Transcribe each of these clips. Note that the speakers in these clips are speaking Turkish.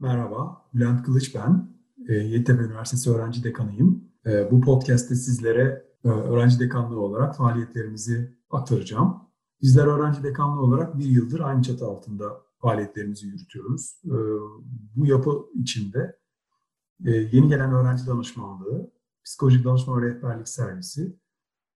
Merhaba, Bülent Kılıç ben. E, Yeditepe Üniversitesi öğrenci dekanıyım. E, bu podcast'te sizlere e, öğrenci dekanlığı olarak faaliyetlerimizi aktaracağım. Bizler öğrenci dekanlığı olarak bir yıldır aynı çatı altında faaliyetlerimizi yürütüyoruz. E, bu yapı içinde e, yeni gelen öğrenci danışmanlığı, psikolojik danışma ve rehberlik servisi,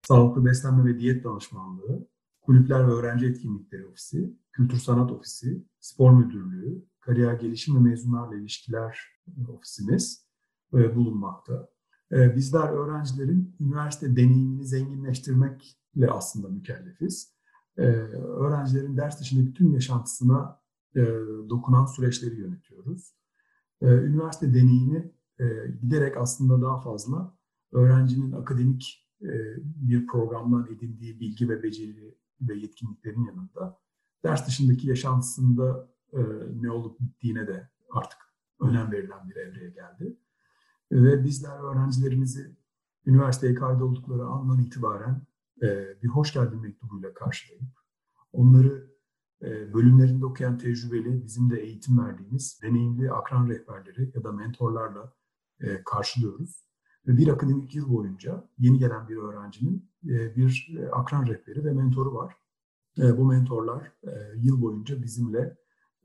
sağlıklı beslenme ve diyet danışmanlığı, kulüpler ve öğrenci etkinlikleri ofisi, kültür sanat ofisi, spor müdürlüğü, kariyer gelişim ve mezunlarla ilişkiler ofisimiz e, bulunmakta. E, bizler öğrencilerin üniversite deneyimini zenginleştirmekle aslında mükellefiz. E, öğrencilerin ders dışındaki tüm yaşantısına dokunan süreçleri yönetiyoruz. Üniversite deneyimi giderek aslında daha fazla öğrencinin akademik bir programdan edindiği bilgi ve beceri ve yetkinliklerin yanında ders dışındaki yaşantısında e, ne olup bittiğine de artık önem verilen bir evreye geldi. Ve bizler öğrencilerimizi üniversiteye kaydoldukları andan itibaren e, bir hoş geldin mektubuyla karşılayıp onları e, bölümlerinde okuyan tecrübeli, bizim de eğitim verdiğimiz deneyimli akran rehberleri ya da mentorlarla e, karşılıyoruz. Ve bir akademik yıl boyunca yeni gelen bir öğrencinin e, bir e, akran rehberi ve mentoru var. E, bu mentorlar e, yıl boyunca bizimle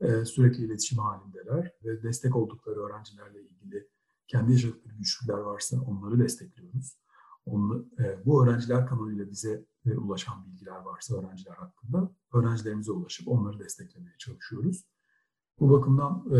e, sürekli iletişim halindeler ve destek oldukları öğrencilerle ilgili kendi yaşadıkları güçlükler varsa onları destekliyoruz. Onu, e, bu öğrenciler kanalıyla bize e, ulaşan bilgiler varsa öğrenciler hakkında öğrencilerimize ulaşıp onları desteklemeye çalışıyoruz. Bu bakımdan e,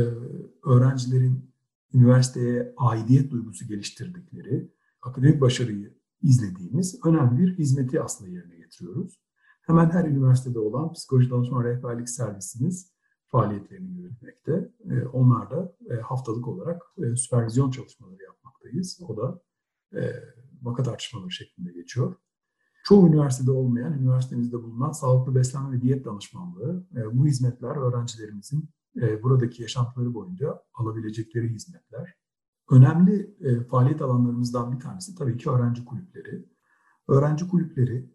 öğrencilerin üniversiteye aidiyet duygusu geliştirdikleri, akademik başarıyı izlediğimiz önemli bir hizmeti aslında yerine getiriyoruz. Hemen her üniversitede olan psikoloji danışma rehberlik servisimiz faaliyetlerini yürütmekte. E, onlar da e, haftalık olarak e, süpervizyon çalışmaları yapmaktayız. O da vaka tartışmaları şeklinde geçiyor. Çoğu üniversitede olmayan, üniversitemizde bulunan sağlıklı beslenme ve diyet danışmanlığı, bu hizmetler öğrencilerimizin buradaki yaşantıları boyunca alabilecekleri hizmetler. Önemli faaliyet alanlarımızdan bir tanesi tabii ki öğrenci kulüpleri. Öğrenci kulüpleri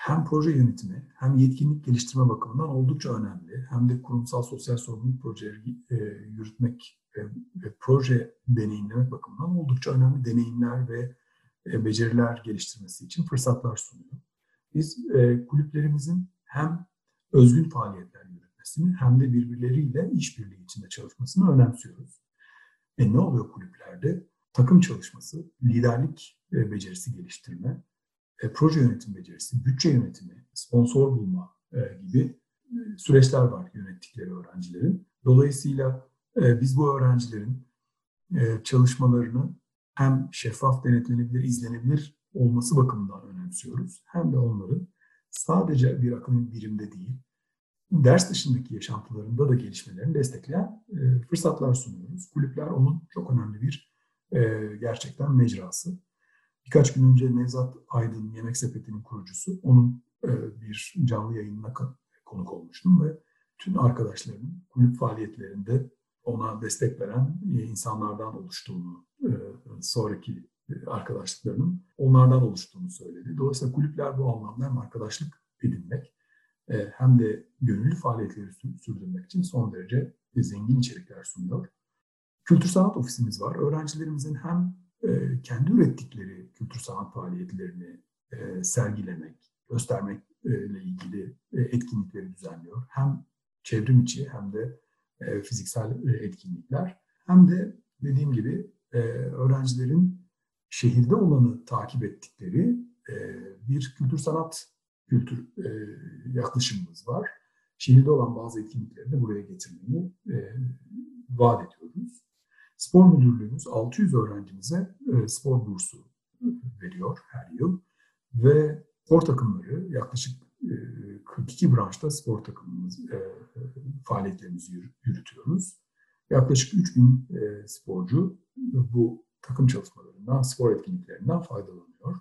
hem proje yönetimi hem yetkinlik geliştirme bakımından oldukça önemli. Hem de kurumsal sosyal sorumluluk projeleri e, yürütmek ve, ve proje deneyimlemek bakımından oldukça önemli deneyimler ve e, beceriler geliştirmesi için fırsatlar sunuyor. Biz e, kulüplerimizin hem özgün faaliyetler yürütmesini hem de birbirleriyle işbirliği içinde çalışmasını önemsiyoruz. E ne oluyor kulüplerde? Takım çalışması, liderlik e, becerisi geliştirme, e, proje yönetim becerisi, bütçe yönetimi, sponsor bulma e, gibi e, süreçler var yönettikleri öğrencilerin. Dolayısıyla biz bu öğrencilerin çalışmalarını hem şeffaf, denetlenebilir, izlenebilir olması bakımından önemsiyoruz. Hem de onların sadece bir akademik birimde değil, ders dışındaki yaşantılarında da gelişmelerini destekleyen fırsatlar sunuyoruz. Kulüpler onun çok önemli bir gerçekten mecrası. Birkaç gün önce Nevzat Aydın Yemek Sepeti'nin kurucusu. Onun e, bir canlı yayınına konuk olmuştum ve tüm arkadaşlarının kulüp faaliyetlerinde ona destek veren e, insanlardan oluştuğunu, e, sonraki arkadaşlıklarının onlardan oluştuğunu söyledi. Dolayısıyla kulüpler bu anlamda hem arkadaşlık edinmek hem de gönüllü faaliyetleri sürdürmek için son derece zengin içerikler sunuyor. Kültür Sanat Ofisimiz var. Öğrencilerimizin hem e, kendi ürettikleri kültür sanat faaliyetlerini e, sergilemek, göstermekle ilgili e, etkinlikleri düzenliyor. Hem çevrim içi hem de fiziksel etkinlikler. Hem de dediğim gibi öğrencilerin şehirde olanı takip ettikleri bir kültür sanat kültür yaklaşımımız var. Şehirde olan bazı etkinlikleri de buraya getirmeyi vaat ediyoruz. Spor müdürlüğümüz 600 öğrencimize e, spor bursu veriyor her yıl ve spor takımları yaklaşık e, 42 branşta spor takımımız e, faaliyetlerimizi yürütüyoruz. Yaklaşık 3000 e, sporcu bu takım çalışmalarından, spor etkinliklerinden faydalanıyor.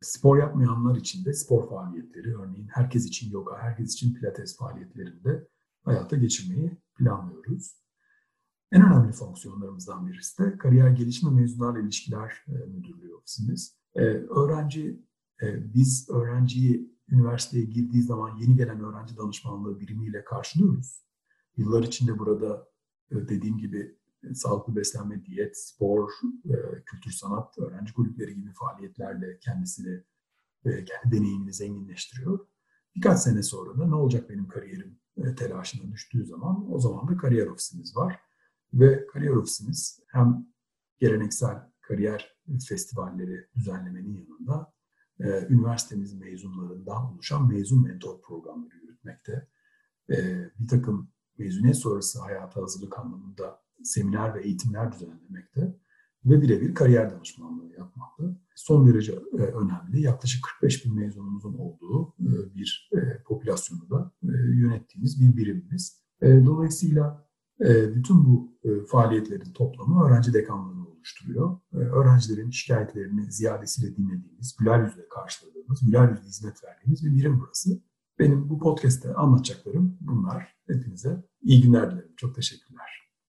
Spor yapmayanlar için de spor faaliyetleri, örneğin herkes için yoga, herkes için pilates faaliyetlerinde hayata geçirmeyi planlıyoruz. En önemli fonksiyonlarımızdan birisi de kariyer gelişme mezunlarla ilişkiler e, müdürlüğü ofisimiz. E, öğrenci, e, biz öğrenciyi üniversiteye girdiği zaman yeni gelen öğrenci danışmanlığı birimiyle karşılıyoruz. Yıllar içinde burada dediğim gibi sağlıklı beslenme, diyet, spor, kültür sanat, öğrenci kulüpleri gibi faaliyetlerle kendisini, kendi deneyimini zenginleştiriyor. Birkaç sene sonra da ne olacak benim kariyerim telaşına düştüğü zaman o zaman da kariyer ofisimiz var. Ve kariyer ofisimiz hem geleneksel kariyer festivalleri düzenlemenin yanında e, üniversitemiz mezunlarından oluşan mezun mentor programları yürütmekte. E, bir takım mezuniyet sonrası hayata hazırlık anlamında seminer ve eğitimler düzenlemekte ve birebir kariyer danışmanlığı yapmakta. Son derece e, önemli, yaklaşık 45 bin mezunumuzun olduğu e, bir e, popülasyonu da e, yönettiğimiz bir birimimiz. E, dolayısıyla bütün bu e, faaliyetlerin toplamı öğrenci dekanlığını oluşturuyor. Ee, öğrencilerin şikayetlerini ziyadesiyle dinlediğimiz, güler yüzle karşıladığımız, güler yüzle hizmet verdiğimiz bir birim burası. Benim bu podcast'te anlatacaklarım bunlar. Hepinize iyi günler dilerim. Çok teşekkür